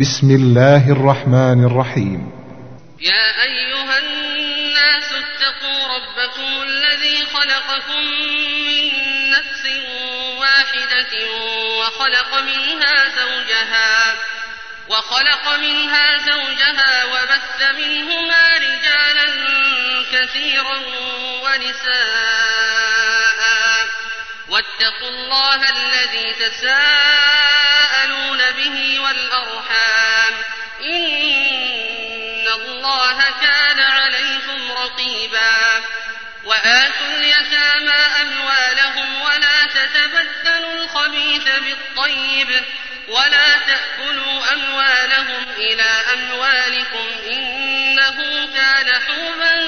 بسم الله الرحمن الرحيم. يا أيها الناس اتقوا ربكم الذي خلقكم من نفس واحدة وخلق منها زوجها وخلق منها زوجها وبث منهما رجالا كثيرا ونساء. واتقوا الله الذي تساءلون به والأرحام. إن الله كان عليكم رقيبا. وآتوا اليتامى أموالهم ولا تتبدلوا الخبيث بالطيب. ولا تأكلوا أموالهم إلى أموالكم إنه كان حوبا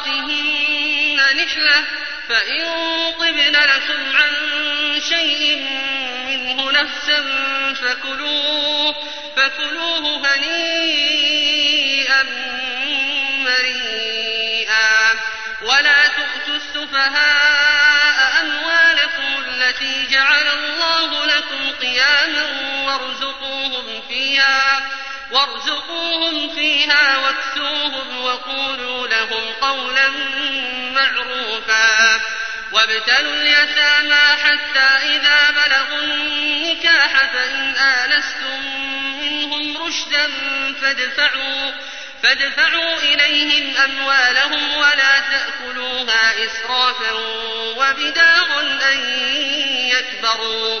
صدقاتهن نحلة فإن طبن لكم عن شيء منه نفسا فكلوه فكلوه هنيئا مريئا ولا تؤتوا السفهاء أموالكم التي جعل الله لكم قياما وارزقوهم فيها وارزقوهم فيها واكسوهم وقولوا لهم قولا معروفا وابتلوا اليتامى حتى إذا بلغوا النكاح فإن آنستم منهم رشدا فادفعوا فادفعوا إليهم أموالهم ولا تأكلوها إسرافا وبدارا أن يكبروا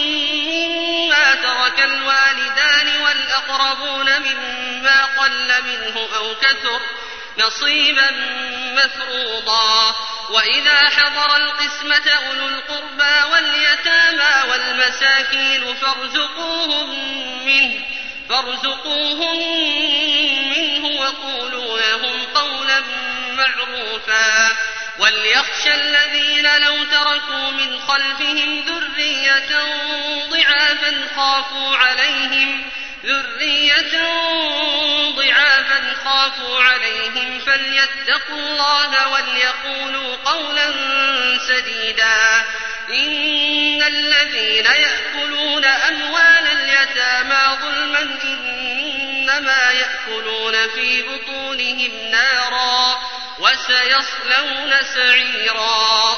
والأقربون مما قل منه أو كثر نصيبا مفروضا. وإذا حضر القسمة أولو القربى واليتامى والمساكين فارزقوهم منه فارزقوهم منه وقولوا لهم قولا معروفا. وليخشى الذين لو تركوا من خلفهم ذرية ضعافا خافوا عليهم ذرية ضعافا خافوا عليهم فليتقوا الله وليقولوا قولا سديدا إن الذين يأكلون أموال اليتامى ظلما إنما يأكلون في بطونهم نارا وسيصلون سعيرا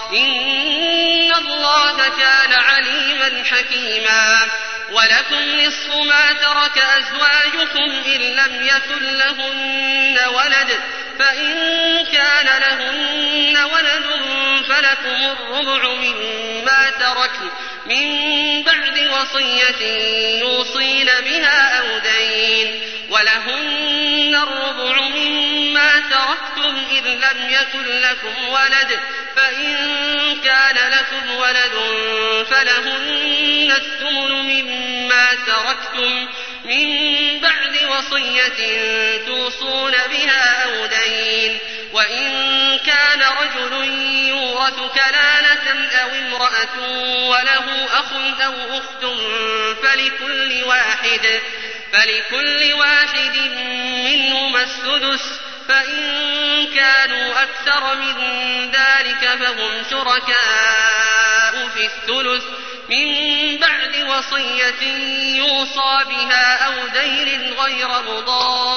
إن الله كان عليما حكيما. ولكم نصف ما ترك أزواجكم إن لم يكن لهن ولد. فإن كان لهن ولد فلكم الربع مما تركن من بعد وصية يوصين بها أو دين. ولهن الربع مما تركتم إذ لم يكن لكم ولد فإن كان لكم ولد فلهن الثمن مما تركتم من بعد وصية توصون بها أو دين وإن كان رجل يورث كلالة أو امرأة وله أخ أو أخت فلكل واحد فلكل واحد منهما السدس فإن كانوا أكثر من ذلك فهم شركاء في الثلث من بعد وصية يوصى بها أو دين غير مضار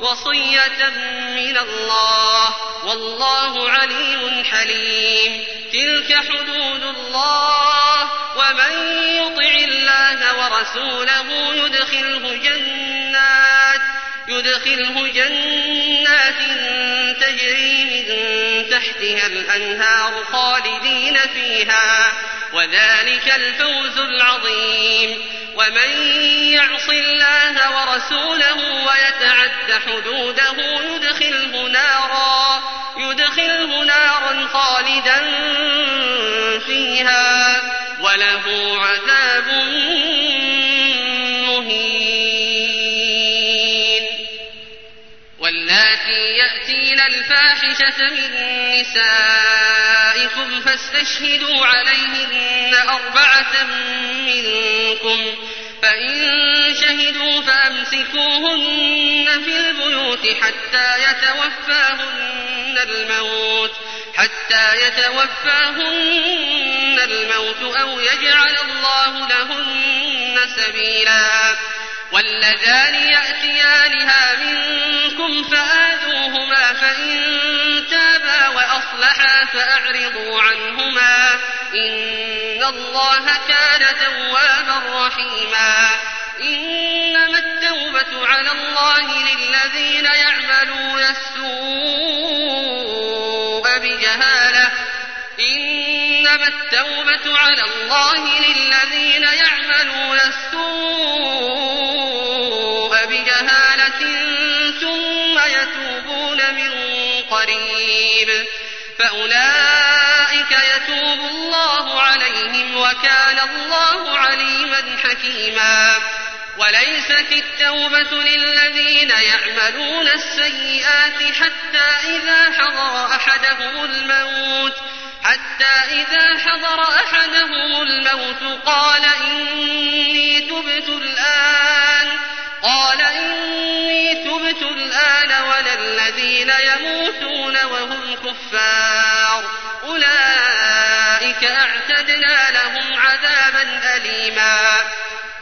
وصية من الله والله عليم حليم تلك حدود الله ومن يطع الله ورسوله يدخله جنات يدخله جنات تجري من تحتها الأنهار خالدين فيها وذلك الفوز العظيم. ومن يعص الله ورسوله ويتعد حدوده يدخله نارا يدخله نارا خالدا فيها وله الفاحشة من نسائكم فاستشهدوا عليهن أربعة منكم فإن شهدوا فأمسكوهن في البيوت حتى يتوفاهن الموت حتى يتوفاهن الموت أو يجعل الله لهن سبيلا. واللذان يأتيانها منكم فآذوهما فإن تابا وأصلحا فأعرضوا عنهما إن الله كان توابا رحيما إنما التوبة على الله للذين يعملون السوء بجهالة إنما التوبة على الله للذين يعملون حكيما. وليست التوبة للذين يعملون السيئات حتى إذا حضر أحدهم الموت حتى إذا حضر أحدهم الموت قال إني تبت الآن قال إني تبت الآن ولا الذين يموتون وهم كفار أولئك أعتدنا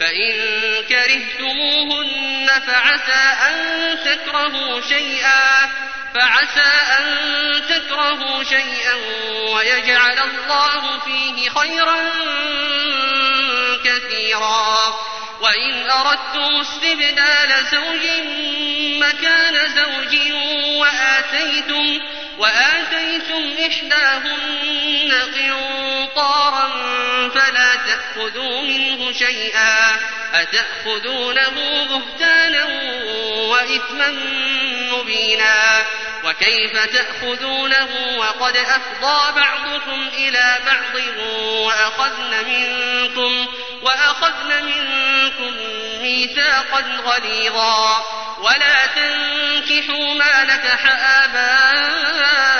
فإن كرهتموهن فعسى أن تكرهوا شيئا فعسى أن تكرهوا شيئا ويجعل الله فيه خيرا كثيرا. وإن أردتم استبدال زوج مكان زوج وآتيتم وآتيتم إحداهن قنطارا فلا تأخذوا منه شيئا أتأخذونه بهتانا وإثما مبينا وكيف تأخذونه وقد أفضى بعضكم إلى بعض وأخذن منكم وأخذن منكم ميثاقا غليظا ولا تنكحوا ما نكح آباؤكم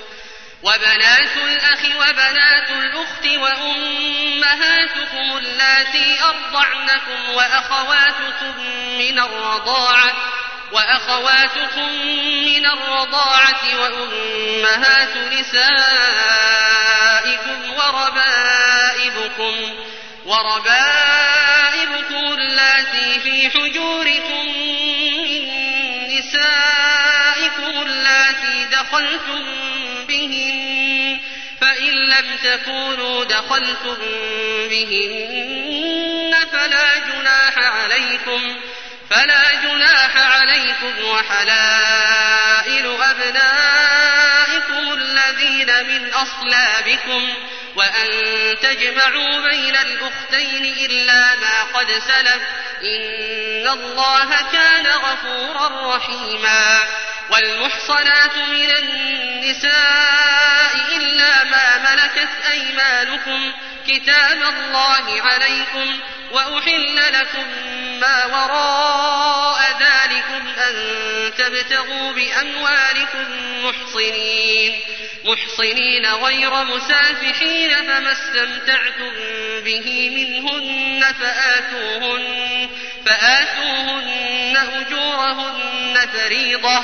وبنات الأخ وبنات الأخت وأمهاتكم اللاتي أرضعنكم وأخواتكم من الرضاعة وأخواتكم من الرضاعة وأمهات نسائكم وربائبكم وربائبكم اللاتي في حجوركم من نسائكم اللاتي دخلتم لم تكونوا دخلتم بهن فلا جناح عليكم فلا جناح عليكم وحلائل أبنائكم الذين من أصلابكم وأن تجمعوا بين الأختين إلا ما قد سلف. إن الله كان غفورا رحيما. والمحصنات من النساء إلا ملكت أيمانكم. كتاب الله عليكم. وأحل لكم ما وراء ذلكم أن تبتغوا بأموالكم محصنين. محصنين غير مسافحين فما استمتعتم به منهن فآتوهن فآتوهن أجورهن فريضة.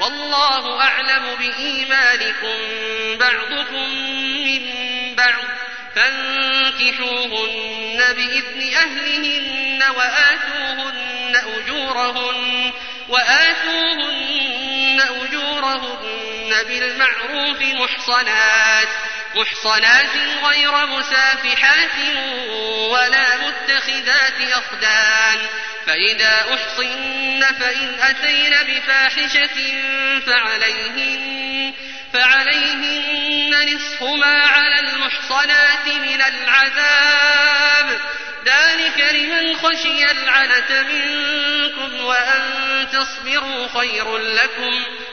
والله أعلم بإيمانكم بعضكم من بعض. فانكحوهن بإذن أهلهن وآتوهن أجورهن وآتوهن أجورهن بالمعروف محصنات محصنات غير مسافحات ولا متخذات أخدان. فإذا أحصن فإن أتين بفاحشة فعليهن فعليهن نصف ما على المحصنات من العذاب. ذلك لمن خشي العنة منكم وأن تصبروا خير لكم.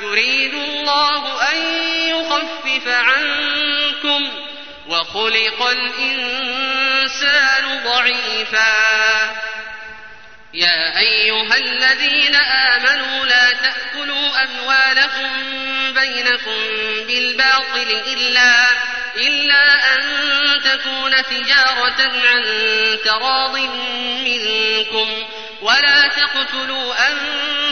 يريد الله أن يخفف عنكم وخلق الإنسان ضعيفا. يا أيها الذين آمنوا لا تأكلوا أموالكم بينكم بالباطل إلا إلا أن تكون تجارة عن تراض منكم ولا تقتلوا أنفسكم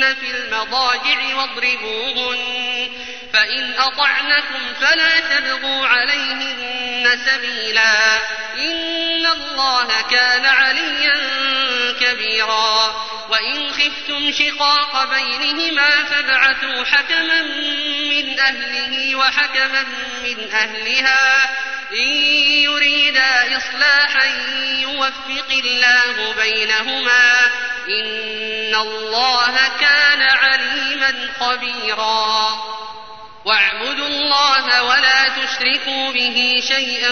في المضاجع واضربوهن فإن أطعنكم فلا تبغوا عليهن سبيلا إن الله كان عليا كبيرا وإن خفتم شقاق بينهما فابعثوا حكما من أهله وحكما من أهلها إن يريدا إصلاحا يوفق الله بينهما إن الله كان عليما خبيرا. واعبدوا الله ولا تشركوا به شيئا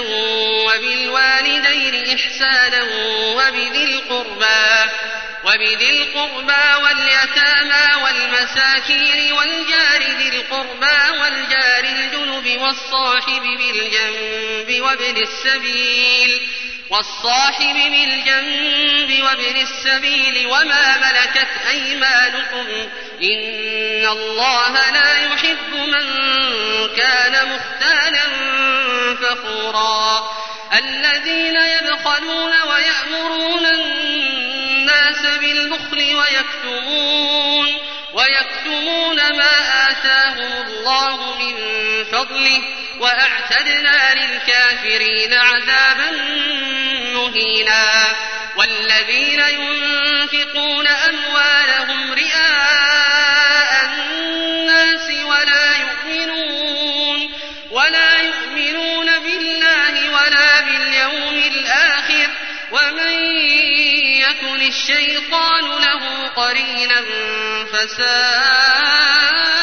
وبالوالدين إحسانا وبذي القربى وبذي القربى واليتامى والمساكين والجار ذي القربى والجار الجنب والصاحب بالجنب وابن السبيل والصاحب بالجنب وابن السبيل وما ملكت أيمانكم إن الله لا يحب من كان مختالا فخورا الذين يبخلون ويأمرون الناس بالبخل ويكتمون ويكتمون ما آتاهم الله من فضله وأعتدنا للكافرين عذابا مهينا والذين ينفقون أموالهم رئاء الناس ولا يؤمنون ولا يؤمنون بالله ولا باليوم الآخر ومن يكن الشيطان له قرينا فساء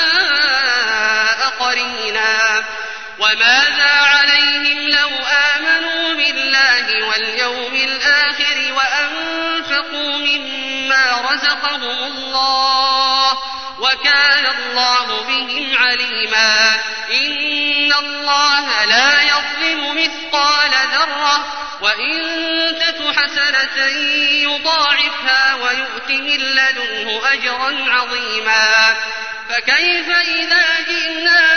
وكان الله بهم عليما. إن الله لا يظلم مثقال ذرة وإن تك حسنة يضاعفها ويؤت من لدنه أجرا عظيما. فكيف إذا جئنا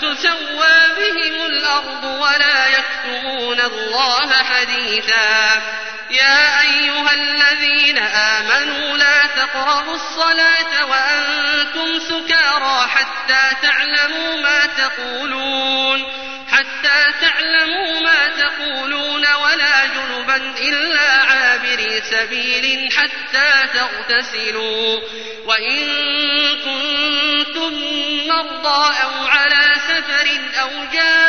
تسوى بهم الأرض ولا يكتمون الله حديثا. يا أيها الذين آمنوا لا تقربوا الصلاة وأنتم سكارى حتى تعلموا ما تقولون حتى تعلموا ما تقولون ولا جنبا إلا سبيل حتى تغتسلوا وإن كنتم مرضى أو على سفر أو جاء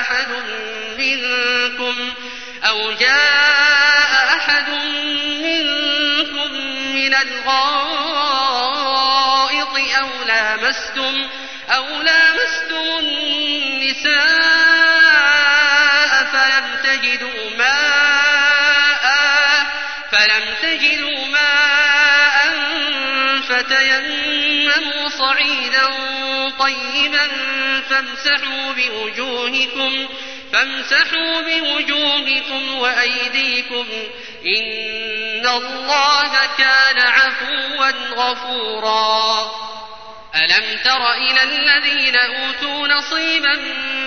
أحد منكم أو جاء أحد منكم من الغائط أو لامستم أو لامستم النساء طيبا فامسحوا بوجوهكم فامسحوا بوجوهكم وأيديكم إن الله كان عفوا غفورا. ألم تر إلى الذين أوتوا نصيبا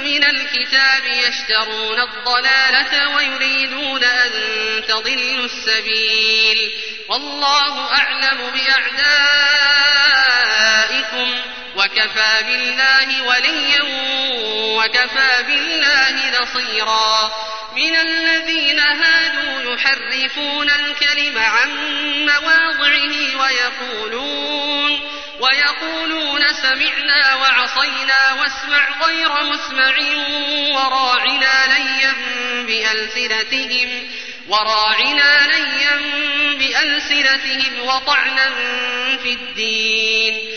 من الكتاب يشترون الضلالة ويريدون أن تضلوا السبيل؟ والله أعلم بأعدائكم. وكفى بالله وليا وكفى بالله نصيرا. من الذين هادوا يحرفون الكلم عن مواضعه ويقولون ويقولون سمعنا وعصينا واسمع غير مسمع وراعنا ليا بألسنتهم وراعنا ليا بألسنتهم وطعنا في الدين.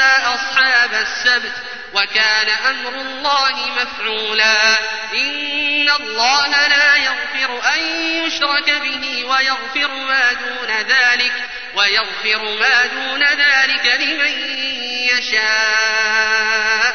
أصحاب السبت وكان أمر الله مفعولا إن الله لا يغفر أن يشرك به ويغفر ما دون ذلك ويغفر ما دون ذلك لمن يشاء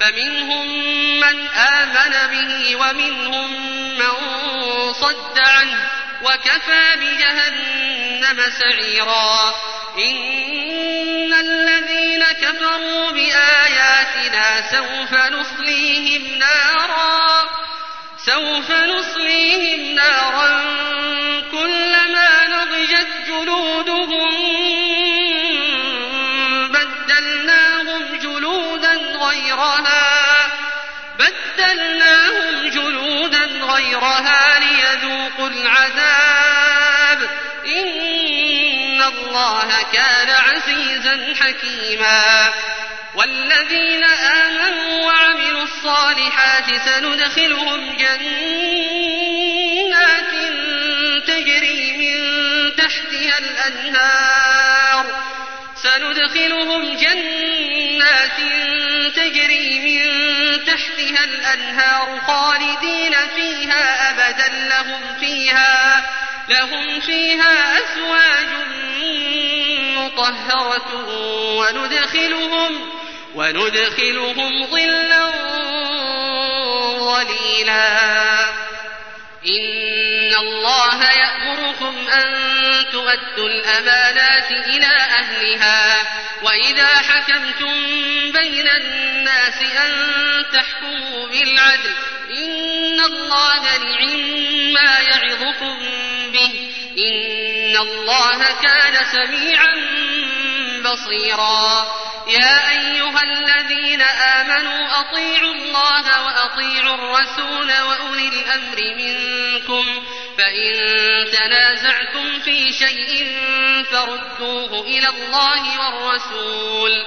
فمنهم من آمن به ومنهم من صد عنه وكفى بجهنم سعيرا. إن الذين كفروا بآياتنا سوف نصليهم نارا. سوف نصليهم نارا كلما نضجت جلودهم غيرها ليذوقوا العذاب. إن الله كان عزيزا حكيما. والذين آمنوا وعملوا الصالحات سندخلهم جنات تجري من تحتها الأنهار. سندخلهم جنات تجري من تحتها الأنهار خالدين فيها أبدا لهم فيها لهم فيها أزواج مطهرة وندخلهم وندخلهم ظلا ظليلا. إن الله يأمركم أن تؤدوا الأمانات إلى أهلها وإذا حكمتم بين الناس أن بالعدل. إن الله نعم ما يعظكم به. إن الله كان سميعا بصيرا. يا أيها الذين آمنوا أطيعوا الله وأطيعوا الرسول وأولي الأمر منكم. فإن تنازعتم في شيء فردوه إلى الله والرسول.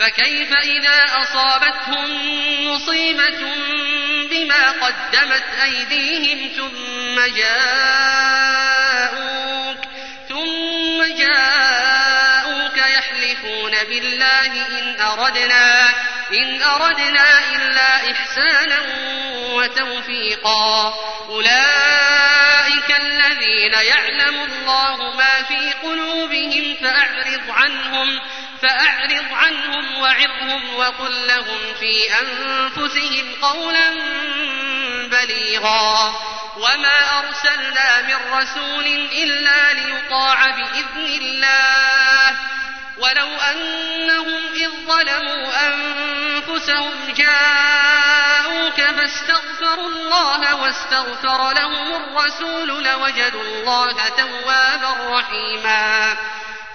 فكيف إذا أصابتهم مصيبة بما قدمت أيديهم ثم جاءوك ثم جاءوك يحلفون بالله إن أردنا إن أردنا إلا إحسانا وتوفيقا أولئك الذين يعلم الله ما في قلوبهم فأعرض عنهم فأعرض عنهم وعظهم وقل لهم في أنفسهم قولا بليغا. وما أرسلنا من رسول إلا ليطاع بإذن الله. ولو أنهم إذ ظلموا أنفسهم جاءوك فاستغفروا الله واستغفر لهم الرسول لوجدوا الله توابا رحيما.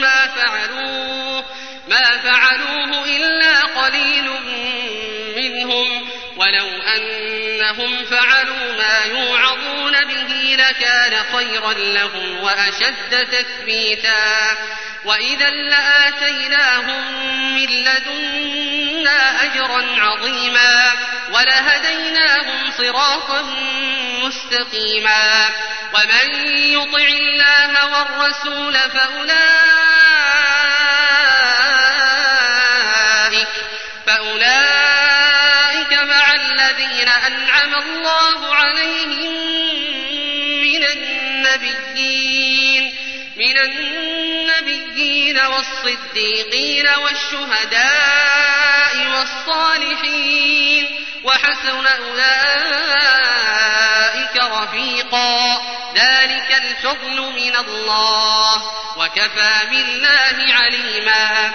ما فعلوه ما فعلوه إلا قليل منهم. ولو أنهم فعلوا ما يوعظون به لكان خيرا لهم وأشد تثبيتا. وإذا لآتيناهم من لدنا أجرا عظيما ولهديناهم صراطا مستقيما. ومن يطع الله والرسول فأولئك أنعم الله عليهم من النبيين من النبيين والصديقين والشهداء والصالحين وحسن أولئك رفيقا. ذلك الفضل من الله وكفى بالله عليما.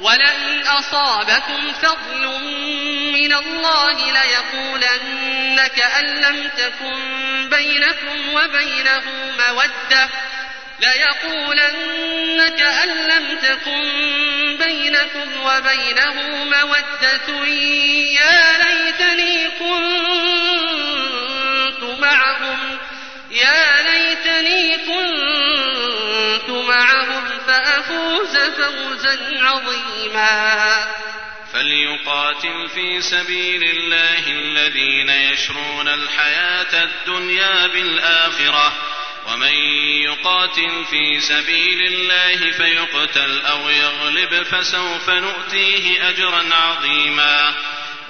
ولئن أصابكم فضل من الله ليقولن كأن لم تكن بينكم وبينه مودة ليقولن كأن لم تكن بينكم وبينه مودة. يا ليتني كنت معهم يا ليتني كنت فوزا عظيما. فليقاتل في سبيل الله الذين يشرون الحياة الدنيا بالآخرة. ومن يقاتل في سبيل الله فيقتل أو يغلب فسوف نؤتيه أجرا عظيما.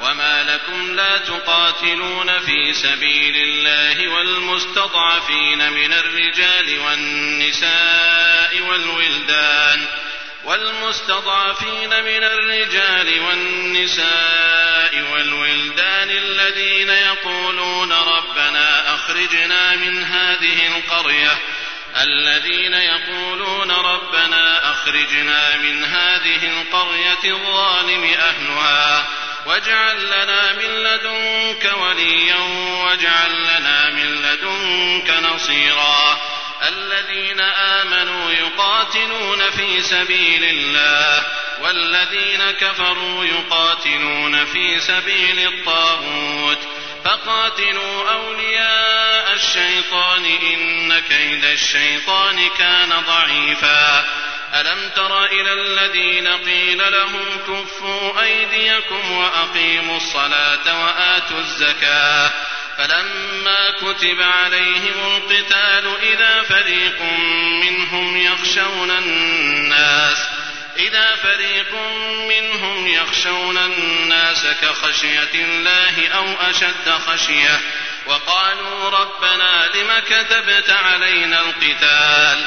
وما لكم لا تقاتلون في سبيل الله والمستضعفين من الرجال والنساء والولدان. والمستضعفين من الرجال والنساء والولدان الذين يقولون ربنا أخرجنا من هذه القرية. الذين يقولون ربنا أخرجنا من هذه القرية الظالم أهلها. واجعل لنا من لدنك وليا واجعل لنا من لدنك نصيرا. الذين آمنوا يقاتلون في سبيل الله والذين كفروا يقاتلون في سبيل الطاغوت. فقاتلوا أولياء الشيطان إن كيد الشيطان كان ضعيفا. ألم تر إلى الذين قيل لهم كفوا أيديكم وأقيموا الصلاة وآتوا الزكاة؟ فلما كتب عليهم القتال إذا فريق منهم يخشون الناس إذا فريق منهم يخشون الناس كخشية الله أو أشد خشية وقالوا ربنا لم كتبت علينا القتال؟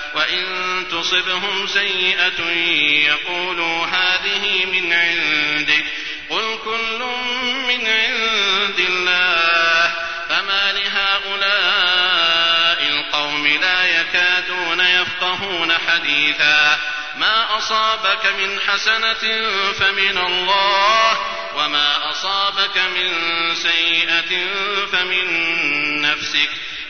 وإن تصبهم سيئة يقولوا هذه من عندك قل كل من عند الله فما لهؤلاء القوم لا يكادون يفقهون حديثا ما أصابك من حسنة فمن الله وما أصابك من سيئة فمن نفسك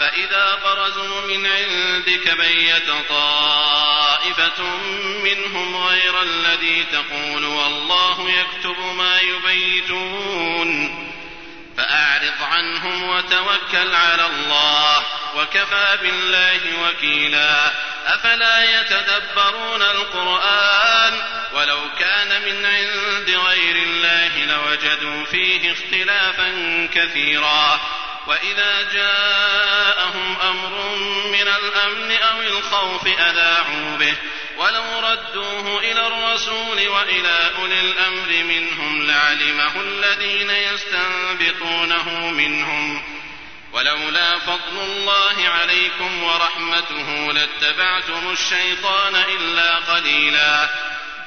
فإذا برزوا من عندك بيت طائفة منهم غير الذي تقول والله يكتب ما يبيتون فأعرض عنهم وتوكل على الله وكفى بالله وكيلا أفلا يتدبرون القرآن ولو كان من عند غير الله لوجدوا فيه اختلافا كثيرا وإذا جاءهم أمر من الأمن أو الخوف أذاعوا به. ولو ردوه إلى الرسول وإلى أولي الأمر منهم لعلمه الذين يستنبطونه منهم. ولولا فضل الله عليكم ورحمته لاتبعتم الشيطان إلا قليلا.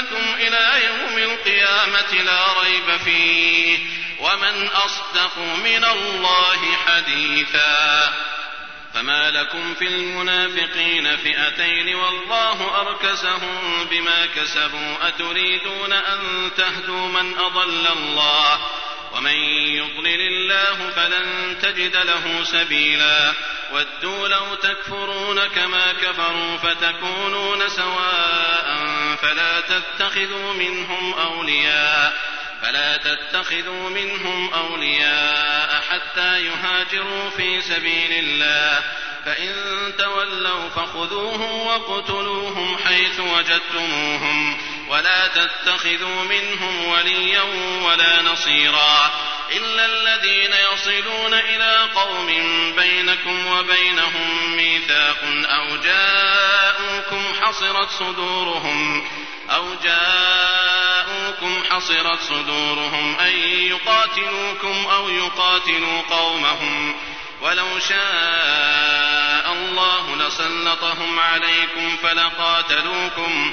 ليجمعنكم إلى يوم القيامة لا ريب فيه ومن أصدق من الله حديثا فما لكم في المنافقين فئتين والله أركسهم بما كسبوا أتريدون أن تهدوا من أضل الله ومن يضلل الله فلن تجد له سبيلا ودوا لو تكفرون كما كفروا فتكونون سواء فلا تتخذوا منهم أولياء فلا تتخذوا منهم أولياء حتى يهاجروا في سبيل الله فإن تولوا فخذوهم واقتلوهم حيث وجدتموهم. ولا تتخذوا منهم وليا ولا نصيرا إلا الذين يصلون إلى قوم بينكم وبينهم ميثاق أو جاءوكم حصرت صدورهم أو جاءوكم حصرت صدورهم أن يقاتلوكم أو يقاتلوا قومهم ولو شاء الله لسلطهم عليكم فلقاتلوكم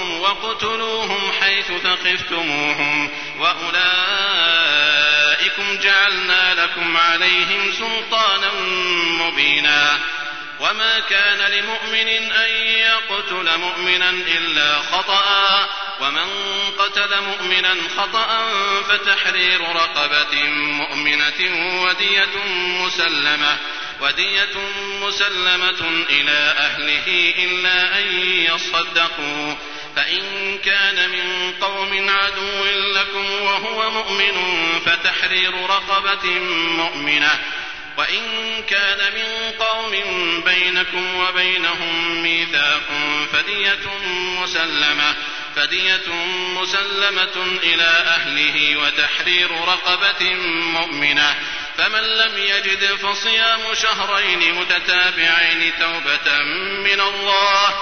وقتلوهم حيث ثقفتموهم وأولئكم جعلنا لكم عليهم سلطانا مبينا وما كان لمؤمن أن يقتل مؤمنا إلا خطأ ومن قتل مؤمنا خطأ فتحرير رقبة مؤمنة ودية مسلمة ودية مسلمة إلى أهله إلا أن يصدقوا فإن كان من قوم عدو لكم وهو مؤمن فتحرير رقبة مؤمنة. وإن كان من قوم بينكم وبينهم ميثاق فدية مسلمة فدية مسلمة إلى أهله وتحرير رقبة مؤمنة. فمن لم يجد فصيام شهرين متتابعين توبة من الله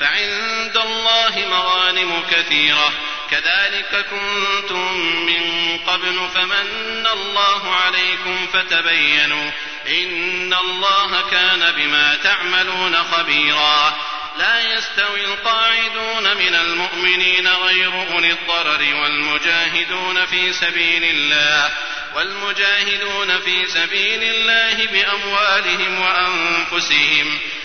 فعند الله مغانم كثيرة. كذلك كنتم من قبل فمن الله عليكم فتبينوا إن الله كان بما تعملون خبيرا. لا يستوي القاعدون من المؤمنين غير أولي الضرر والمجاهدون في سبيل الله. والمجاهدون في سبيل الله بأموالهم وأنفسهم.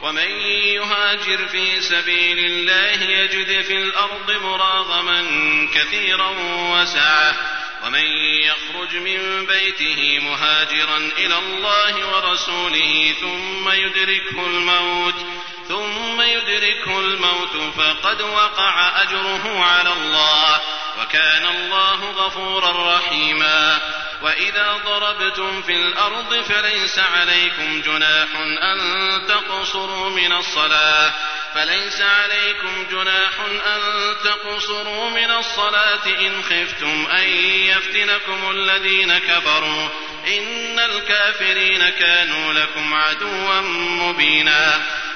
ومن يهاجر في سبيل الله يجد في الأرض مراغما كثيرا وسعة. ومن يخرج من بيته مهاجرا إلى الله ورسوله ثم يدركه الموت. ثم يدركه الموت فقد وقع أجره على الله وكان الله غفورا رحيما وإذا ضربتم في الأرض فليس عليكم جناح أن تقصروا من الصلاة فليس عليكم جناح أن تقصروا من الصلاة إن خفتم أن يفتنكم الذين كفروا إن الكافرين كانوا لكم عدوا مبينا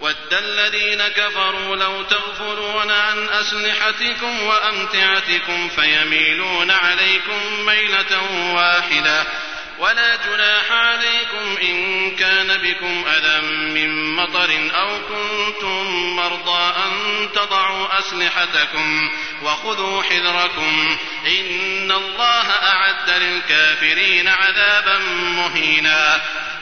ود الذين كفروا لو تغفلون عن أسلحتكم وأمتعتكم فيميلون عليكم ميلة واحدة. ولا جناح عليكم إن كان بكم أذى من مطر أو كنتم مرضى أن تضعوا أسلحتكم وخذوا حذركم. إن الله أعد للكافرين عذابا مهينا.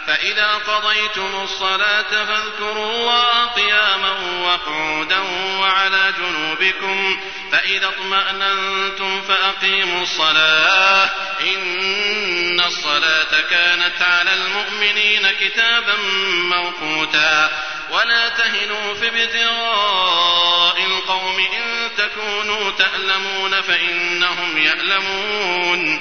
فإذا قضيتم الصلاة فاذكروا الله قياما وقعودا وعلى جنوبكم فإذا اطمأننتم فأقيموا الصلاة. إن الصلاة كانت على المؤمنين كتابا موقوتا. ولا تهنوا في ابتغاء القوم إن تكونوا تألمون فإنهم يألمون.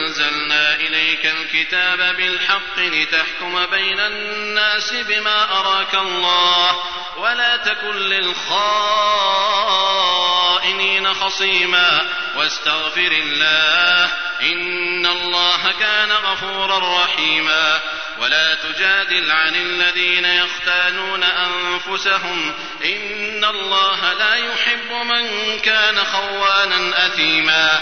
أنزلنا إليك الكتاب بالحق لتحكم بين الناس بما أراك الله ولا تكن للخائنين خصيما واستغفر الله إن الله كان غفورا رحيما ولا تجادل عن الذين يختانون أنفسهم إن الله لا يحب من كان خوانا أثيما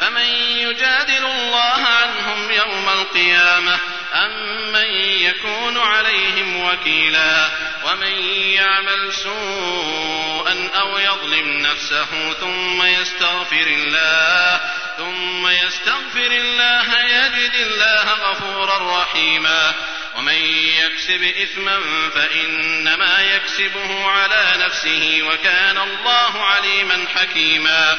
فمن يجادل الله عنهم يوم القيامة أم من يكون عليهم وكيلا ومن يعمل سوءا أو يظلم نفسه ثم يستغفر الله ثم يستغفر الله يجد الله غفورا رحيما. ومن يكسب إثما فإنما يكسبه على نفسه وكان الله عليما حكيما.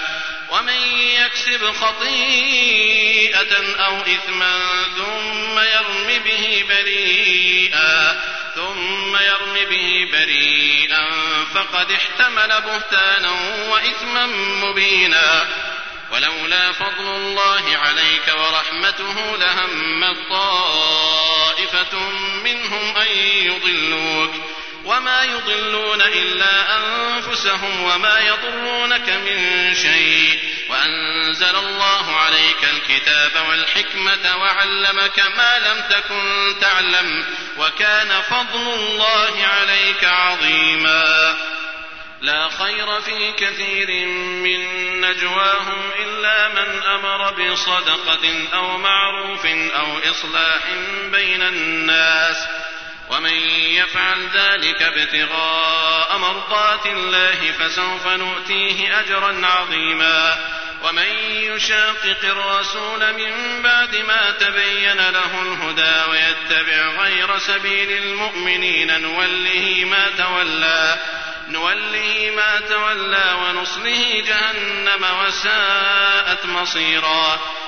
ومن يكسب خطيئة أو إثما ثم يرم به بريئا ثم يرم به بريئا فقد احتمل بهتانا وإثما مبينا. ولولا فضل الله عليك ورحمته لهم طائفة منهم أن يضلوك. وما يضلون إلا أنفسهم وما يضرونك من شيء وأنزل الله عليك الكتاب والحكمة وعلمك ما لم تكن تعلم وكان فضل الله عليك عظيما لا خير في كثير من نجواهم إلا من أمر بصدقة أو معروف أو إصلاح بين الناس ومن يفعل ذلك ابتغاء مرضات الله فسوف نؤتيه أجرا عظيما. ومن يشاقق الرسول من بعد ما تبين له الهدى ويتبع غير سبيل المؤمنين نوله ما تولى نوله ما تولى ونصله جهنم وساءت مصيرا.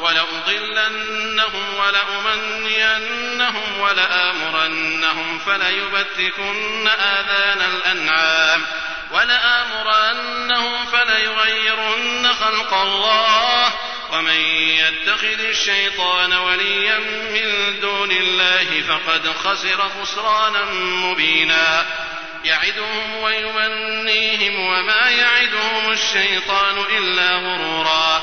ولأضلنهم ولأمنينهم ولآمرنهم فليبتكن آذان الأنعام ولآمرنهم فليغيرن خلق الله ومن يتخذ الشيطان وليا من دون الله فقد خسر خسرانا مبينا يعدهم ويمنيهم وما يعدهم الشيطان إلا غرورا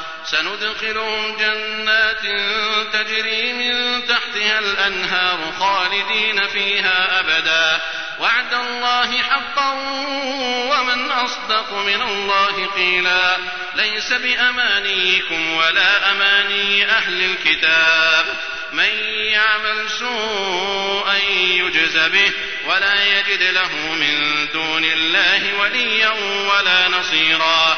سندخلهم جنات تجري من تحتها الأنهار خالدين فيها أبدا. وعد الله حقا ومن أصدق من الله قيلا. ليس بأمانيكم ولا أماني أهل الكتاب. من يعمل سوءا يجز به ولا يجد له من دون الله وليا ولا نصيرا.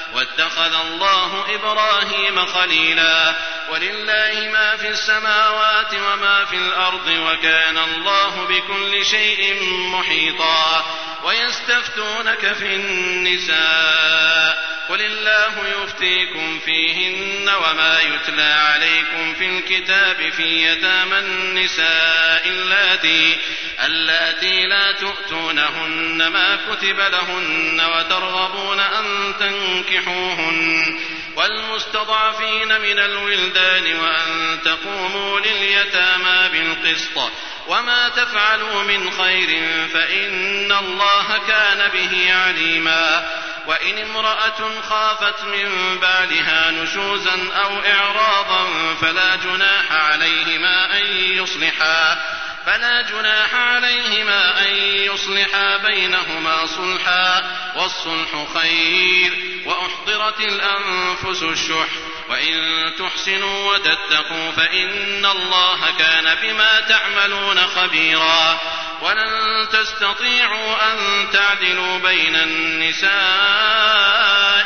واتخذ الله إبراهيم خليلا. ولله ما في السماوات وما في الأرض وكان الله بكل شيء محيطا. ويستفتونك في النساء. قل الله يفتيكم فيهن وما يتلى عليكم في الكتاب في يتامى النساء اللاتي اللاتي لا تؤتونهن ما كتب لهن وترغبون أن تنكحوهن والمستضعفين من الولدان وأن تقوموا لليتامى بالقسط وما تفعلوا من خير فإن الله كان به عليما وإن امرأة خافت من بعدها نشوزا أو إعراضا فلا جناح عليهما أن يصلحا فلا جناح عليهما أن يصلحا بينهما صلحا والصلح خير وأحضرت الأنفس الشح وإن تحسنوا وتتقوا فإن الله كان بما تعملون خبيرا. ولن تستطيعوا أن تعدلوا بين النساء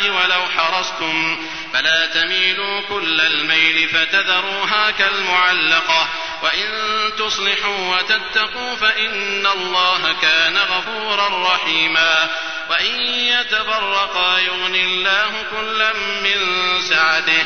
ولو حرصتم. فلا تميلوا كل الميل فتذروها كالمعلقة. وإن تصلحوا وتتقوا فإن الله كان غفورا رحيما. وإن يتفرقا يغني الله كلا من سعته.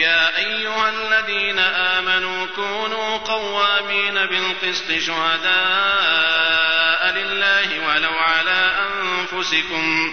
يا أيها الذين آمنوا كونوا قوامين بالقسط شهداء لله ولو على أنفسكم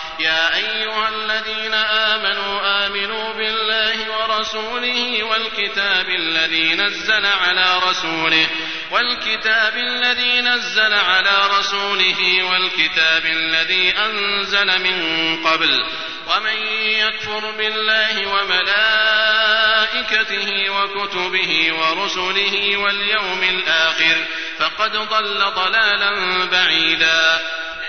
يا أيها الذين آمنوا آمنوا بالله ورسوله والكتاب الذي نزل على رسوله والكتاب الذي نزل على رسوله والكتاب الذي أنزل من قبل. ومن يكفر بالله وملائكته وكتبه ورسله واليوم الآخر فقد ضل ضلالا بعيدا.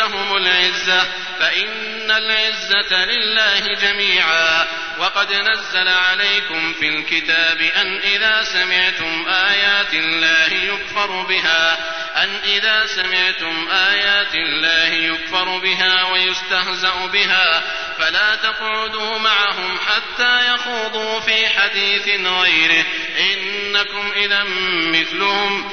عندهم العزة فإن العزة لله جميعا. وقد نزل عليكم في الكتاب أن إذا سمعتم آيات الله يكفر بها أن إذا سمعتم آيات الله يكفر بها ويستهزأ بها. فلا تقعدوا معهم حتى يخوضوا في حديث غيره. إنكم إذا مثلهم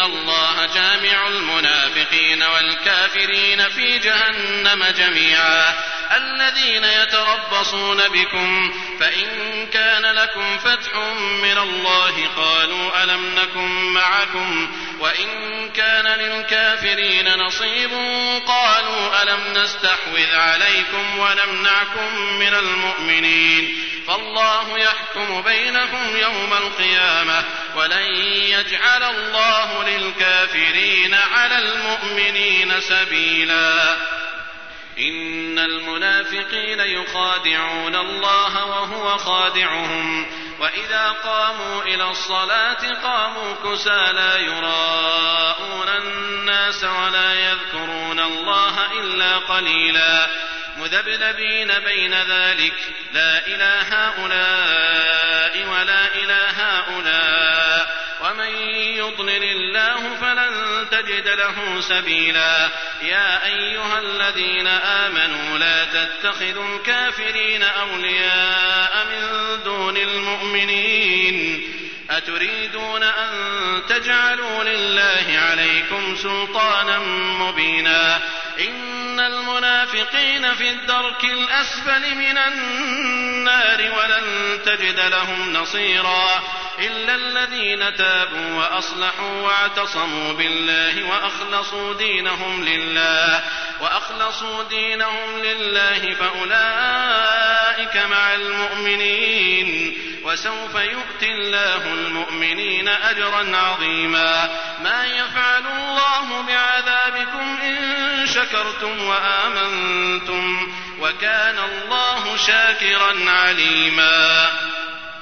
الله جامع المنافقين والكافرين في جهنم جميعا. الذين يتربصون بكم فإن كان لكم فتح من الله قالوا ألم نكن معكم وإن كان للكافرين نصيب قالوا ألم نستحوذ عليكم ونمنعكم من المؤمنين فالله يحكم بينهم يوم القيامة ولن يجعل الله للكافرين على المؤمنين سبيلا إن المنافقين يخادعون الله وهو خادعهم وإذا قاموا إلى الصلاة قاموا كسى لا يراءون الناس ولا يذكرون الله إلا قليلا مذبذبين بين ذلك لا إلى هؤلاء ولا إلى هؤلاء يضلل الله فلن تجد له سبيلا. يا أيها الذين آمنوا لا تتخذوا الكافرين أولياء من دون المؤمنين. أتريدون أن تجعلوا لله عليكم سلطانا مبينا. إن المنافقين في الدرك الأسفل من النار ولن تجد لهم نصيرا. إلا الذين تابوا وأصلحوا واعتصموا بالله وأخلصوا دينهم لله وأخلصوا دينهم لله فأولئك مع المؤمنين وسوف يؤتي الله المؤمنين أجرا عظيما ما يفعل الله بعذابكم إن شكرتم وآمنتم وكان الله شاكرا عليما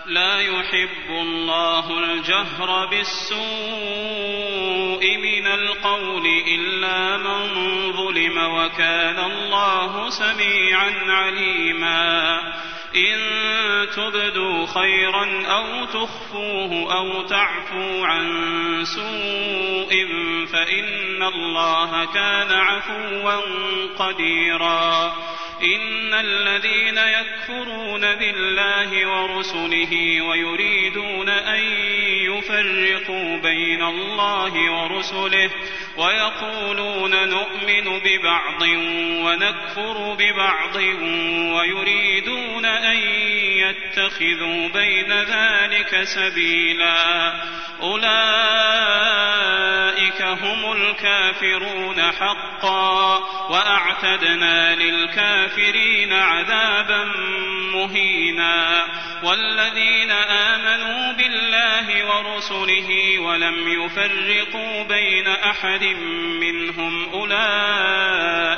لا يحب الله الجهر بالسوء من القول إلا من ظلم وكان الله سميعا عليما إن تبدوا خيرا أو تخفوه أو تعفوا عن سوء فإن الله كان عفوا قديرا. إن الذين يكفرون بالله ورسله ويريدون أن يفرقوا بين الله ورسله ويقولون نؤمن ببعض ونكفر ببعض ويريدون أن يتخذوا بين ذلك سبيلا. أولئك هم الكافرون حقا وأعتدنا للكافرين عذابا مهينا. والذين آمنوا بالله ورسله ولم يفرقوا بين أحد منهم أولئك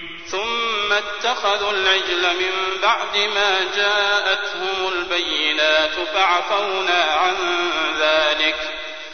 ثم اتخذوا العجل من بعد ما جاءتهم البينات فعفونا عن ذلك.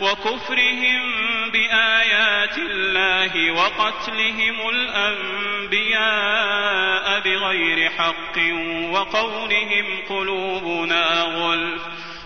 وكفرهم بآيات الله وقتلهم الأنبياء بغير حق وقولهم قلوبنا غلف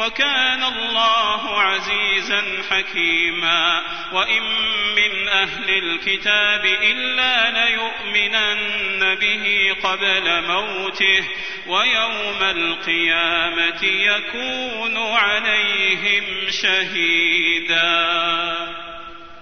وكان الله عزيزا حكيما وإن من أهل الكتاب إلا ليؤمنن به قبل موته ويوم القيامة يكون عليهم شهيدا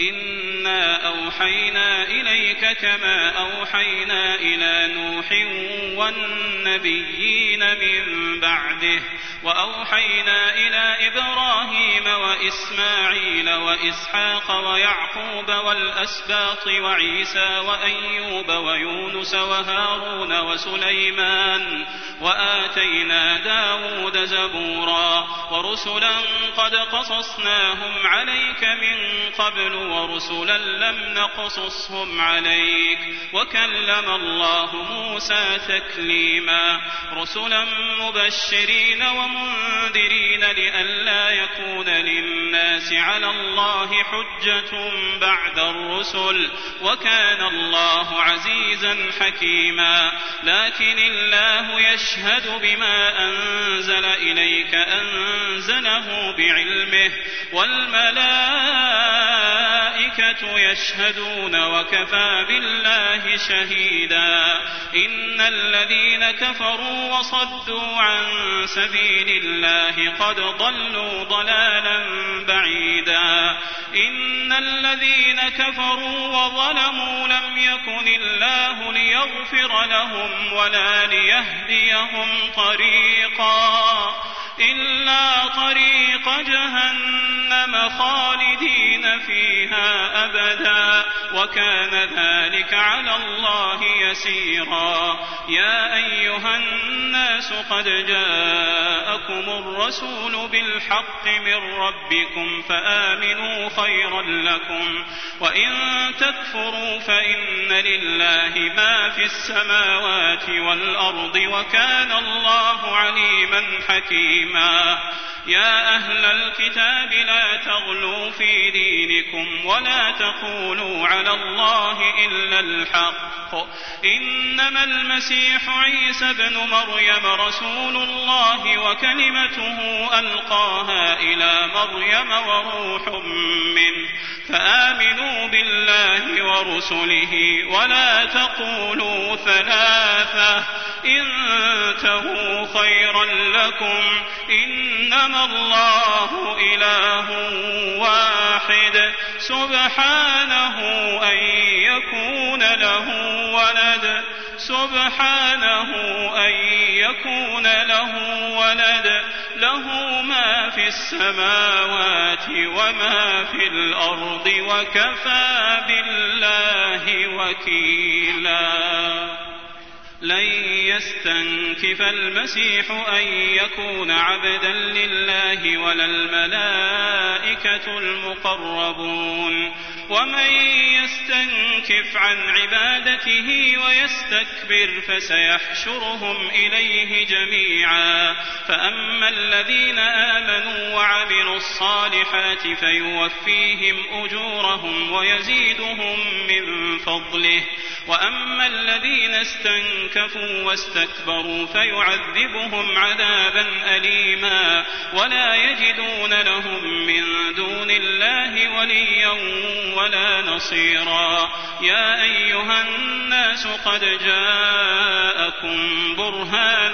إنا أوحينا إليك كما أوحينا إلى نوح والنبيين من بعده وأوحينا إلى إبراهيم وإسماعيل وإسحاق ويعقوب والأسباط وعيسى وأيوب ويونس وهارون وسليمان وآتينا داود زبورا ورسلا قد قصصناهم عليك من قبل ورسلا لم نقصصهم عليك. وكلم الله موسى تكليما. رسلا مبشرين ومنذرين لئلا يكون للناس على الله حجة بعد الرسل. وكان الله عزيزا حكيما. لكن الله يشهد بما أنزل إليك أنزله بعلمه. والملائكة يشهدون وكفى بالله شهيدا. إن الذين كفروا وصدوا عن سبيل الله قد ضلوا ضلالا بعيدا. إن الذين كفروا وظلموا لم يكن الله ليغفر لهم ولا ليهديهم طريقا. إلا طريق جهنم خالدين فيها أبدا وكان ذلك على الله يسيرا. يا أيها الناس قد جاءكم الرسول بالحق من ربكم فآمنوا خيرا لكم وإن تكفروا فإن لله ما في السماوات والأرض وكان الله عليما حكيما. يا أهل الكتاب لا تغلوا في دينكم ولا تقولوا على الله إلا الحق. إنما المسيح عيسى ابن مريم رسول الله وكلمته ألقاها إلى مريم وروح منه. فآمنوا بالله ورسله ولا تقولوا ثلاثة. انتهوا خيرا لكم. إنما الله إله واحد. سبحانه أن يكون له ولد. سبحانه أن يكون له ولد. له ما في السماوات وما في الأرض وكفى بالله وكيلاً. لن يستنكف المسيح أن يكون عبدا لله ولا الملائكة المقربون. ومن يستنكف عن عبادته ويستكبر فسيحشرهم إليه جميعا. فأما الذين آمنوا وعملوا الصالحات فيوفيهم أجورهم ويزيدهم من فضله. وأما الذين استنكفوا واستكبروا فيعذبهم عذابا أليما. ولا يجدون لهم من دون الله وليا ولا نصيرا. يا أيها الناس قد جاءكم برهان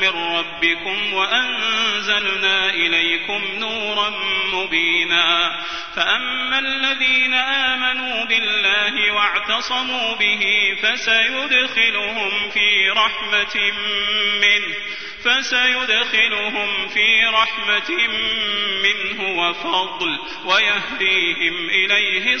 من ربكم وأنزلنا إليكم نورا مبينا. فأما الذين آمنوا بالله واعتصموا به فسيدخلهم في رحمة منه فسيدخلهم في رحمة منه وفضل ويهديهم إليه